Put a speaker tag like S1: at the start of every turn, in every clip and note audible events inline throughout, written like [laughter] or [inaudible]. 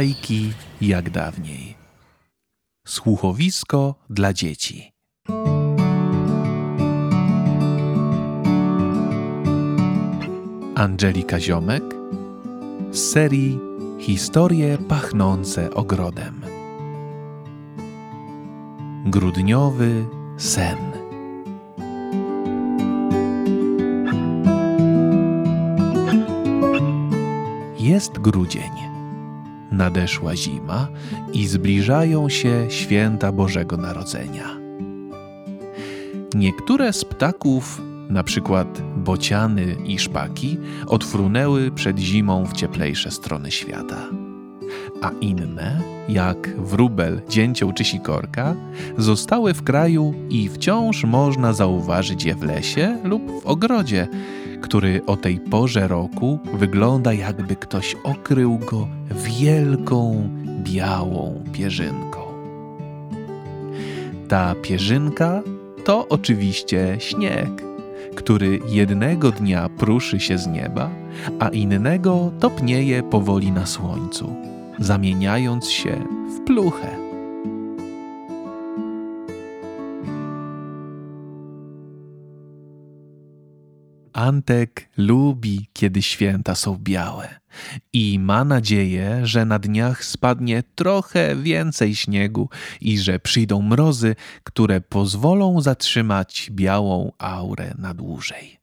S1: Bajki jak dawniej. Słuchowisko dla dzieci. Angelika Ziomek z serii Historie pachnące ogrodem. Grudniowy sen. Jest grudzień. Nadeszła zima i zbliżają się święta Bożego Narodzenia. Niektóre z ptaków, na przykład bociany i szpaki, odfrunęły przed zimą w cieplejsze strony świata. A inne, jak wróbel, dzięcioł czy sikorka, zostały w kraju i wciąż można zauważyć je w lesie lub w ogrodzie, który o tej porze roku wygląda jakby ktoś okrył go wielką, białą pierzynką. Ta pierzynka to oczywiście śnieg, który jednego dnia pruszy się z nieba, a innego topnieje powoli na słońcu, zamieniając się w pluchę. Antek lubi, kiedy święta są białe i ma nadzieję, że na dniach spadnie trochę więcej śniegu i że przyjdą mrozy, które pozwolą zatrzymać białą aurę na dłużej.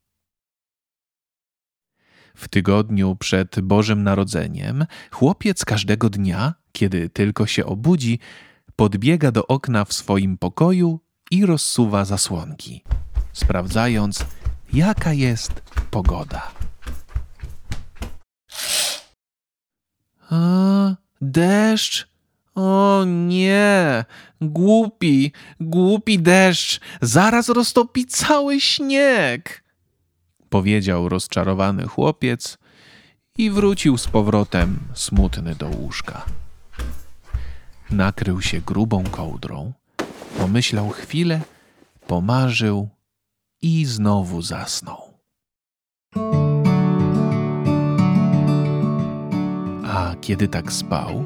S1: W tygodniu przed Bożym Narodzeniem chłopiec każdego dnia, kiedy tylko się obudzi, podbiega do okna w swoim pokoju i rozsuwa zasłonki, sprawdzając, jaka jest pogoda. A, deszcz? O nie, głupi, głupi deszcz, zaraz roztopi cały śnieg, powiedział rozczarowany chłopiec i wrócił z powrotem smutny do łóżka. Nakrył się grubą kołdrą, pomyślał chwilę, pomarzył i znowu zasnął. Kiedy tak spał,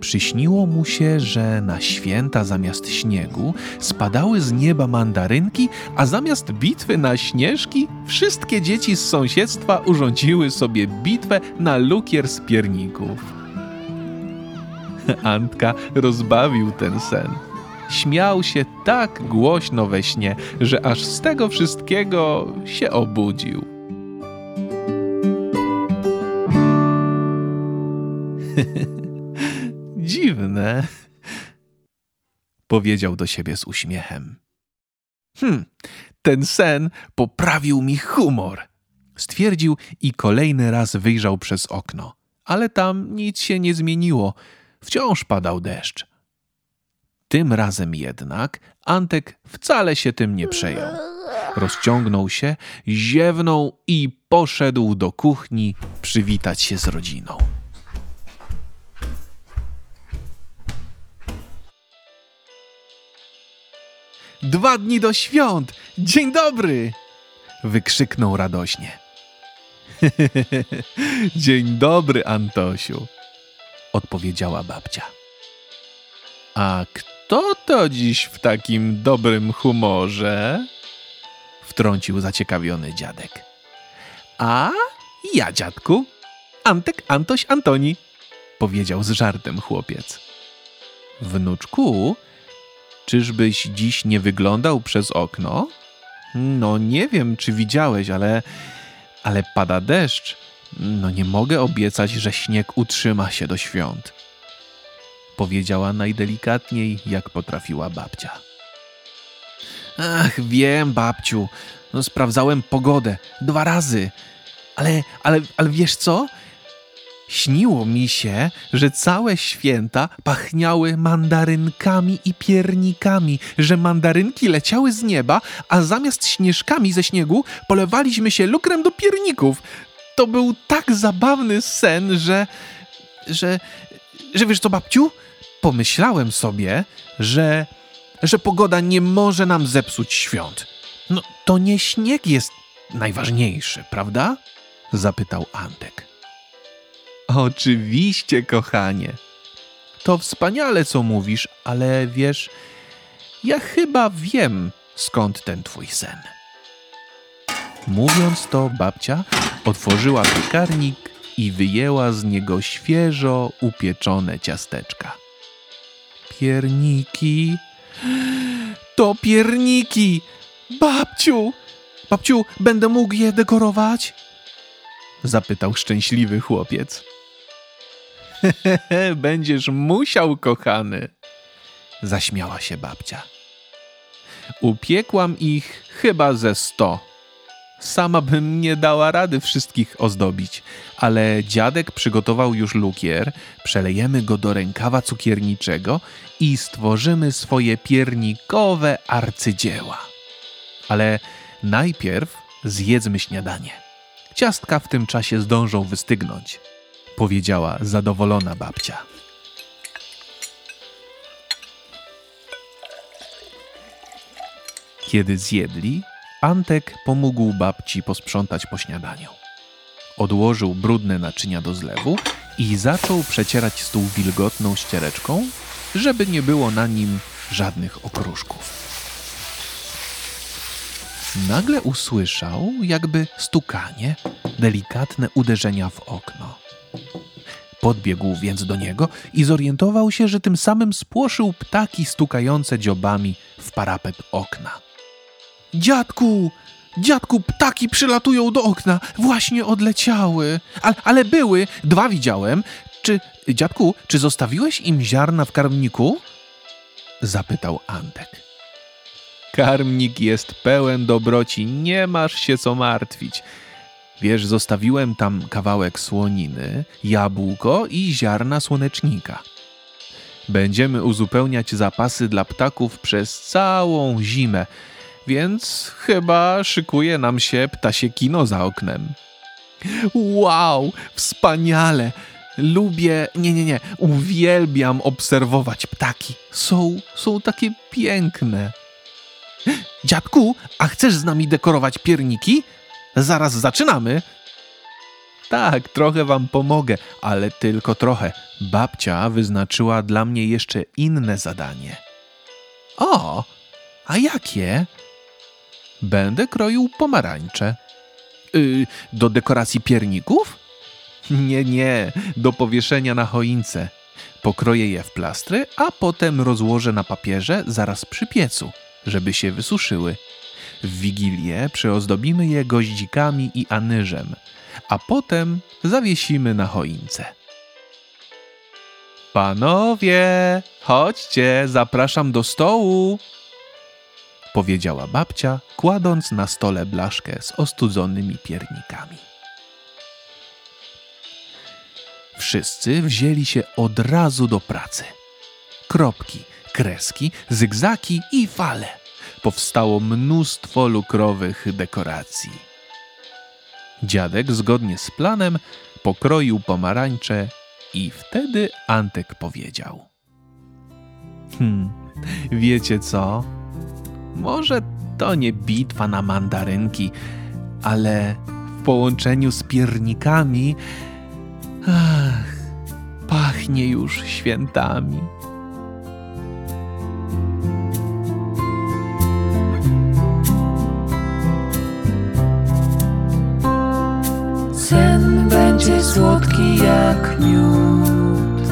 S1: przyśniło mu się, że na święta zamiast śniegu spadały z nieba mandarynki, a zamiast bitwy na śnieżki wszystkie dzieci z sąsiedztwa urządziły sobie bitwę na lukier z pierników. [laughs] Antka rozbawił ten sen śmiał się tak głośno we śnie, że aż z tego wszystkiego się obudził. [laughs] Dziwne, powiedział do siebie z uśmiechem. Hm, ten sen poprawił mi humor, stwierdził i kolejny raz wyjrzał przez okno. Ale tam nic się nie zmieniło. Wciąż padał deszcz. Tym razem jednak Antek wcale się tym nie przejął. Rozciągnął się, ziewnął i poszedł do kuchni przywitać się z rodziną. Dwa dni do świąt! Dzień dobry! wykrzyknął radośnie. [laughs] Dzień dobry, Antosiu, odpowiedziała babcia. A kto to dziś w takim dobrym humorze? Wtrącił zaciekawiony dziadek. A ja, dziadku. Antek Antoś Antoni, powiedział z żartem chłopiec. Wnuczku, czyżbyś dziś nie wyglądał przez okno? No nie wiem, czy widziałeś, ale ale pada deszcz. No nie mogę obiecać, że śnieg utrzyma się do świąt powiedziała najdelikatniej, jak potrafiła babcia. Ach, wiem, babciu. No, sprawdzałem pogodę dwa razy. Ale, ale, ale wiesz co? Śniło mi się, że całe święta pachniały mandarynkami i piernikami, że mandarynki leciały z nieba, a zamiast śnieżkami ze śniegu polewaliśmy się lukrem do pierników. To był tak zabawny sen, że. że. że wiesz co, babciu? pomyślałem sobie, że, że pogoda nie może nam zepsuć świąt. No to nie śnieg jest najważniejszy, prawda? Zapytał Antek. Oczywiście, kochanie, to wspaniale, co mówisz, ale wiesz, ja chyba wiem, skąd ten twój sen. Mówiąc to, babcia otworzyła piekarnik i wyjęła z niego świeżo upieczone ciasteczka. Pierniki. To pierniki! Babciu! Babciu, będę mógł je dekorować? Zapytał szczęśliwy chłopiec. [laughs] Będziesz musiał, kochany. Zaśmiała się babcia. Upiekłam ich chyba ze sto. Sama bym nie dała rady wszystkich ozdobić, ale dziadek przygotował już lukier, przelejemy go do rękawa cukierniczego i stworzymy swoje piernikowe arcydzieła. Ale najpierw zjedzmy śniadanie. Ciastka w tym czasie zdążą wystygnąć, powiedziała zadowolona babcia. Kiedy zjedli, Antek pomógł babci posprzątać po śniadaniu. Odłożył brudne naczynia do zlewu i zaczął przecierać stół wilgotną ściereczką, żeby nie było na nim żadnych okruszków. Nagle usłyszał jakby stukanie, delikatne uderzenia w okno. Podbiegł więc do niego i zorientował się, że tym samym spłoszył ptaki stukające dziobami w parapet okna. Dziadku! Dziadku, ptaki przylatują do okna. Właśnie odleciały. Ale, ale były. Dwa widziałem. Czy, dziadku, czy zostawiłeś im ziarna w karmniku? Zapytał Antek. Karmnik jest pełen dobroci. Nie masz się co martwić. Wiesz, zostawiłem tam kawałek słoniny, jabłko i ziarna słonecznika. Będziemy uzupełniać zapasy dla ptaków przez całą zimę więc chyba szykuje nam się ptasie kino za oknem. Wow, wspaniale! Lubię, nie, nie, nie, uwielbiam obserwować ptaki. Są, są takie piękne. Dziadku, a chcesz z nami dekorować pierniki? Zaraz zaczynamy. Tak, trochę wam pomogę, ale tylko trochę. Babcia wyznaczyła dla mnie jeszcze inne zadanie. O, a jakie? Będę kroił pomarańcze. Yy, do dekoracji pierników? Nie, nie, do powieszenia na choince. Pokroję je w plastry, a potem rozłożę na papierze zaraz przy piecu, żeby się wysuszyły. W wigilię przyozdobimy je goździkami i anyżem, a potem zawiesimy na choince. Panowie, chodźcie, zapraszam do stołu powiedziała babcia, kładąc na stole blaszkę z ostudzonymi piernikami. Wszyscy wzięli się od razu do pracy. Kropki, kreski, zygzaki i fale. Powstało mnóstwo lukrowych dekoracji. Dziadek zgodnie z planem pokroił pomarańcze i wtedy Antek powiedział: Hmm, wiecie co? Może to nie bitwa na mandarynki, ale w połączeniu z piernikami, ach, pachnie już świętami.
S2: Będzie słodki jak miód.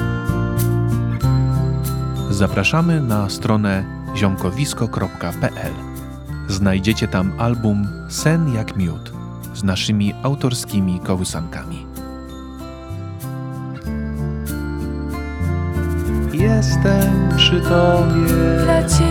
S1: Zapraszamy na stronę ziomkowisko.pl. Znajdziecie tam album Sen jak miód z naszymi autorskimi kołysankami. Jestem przy tobie.
S2: Dla ciebie.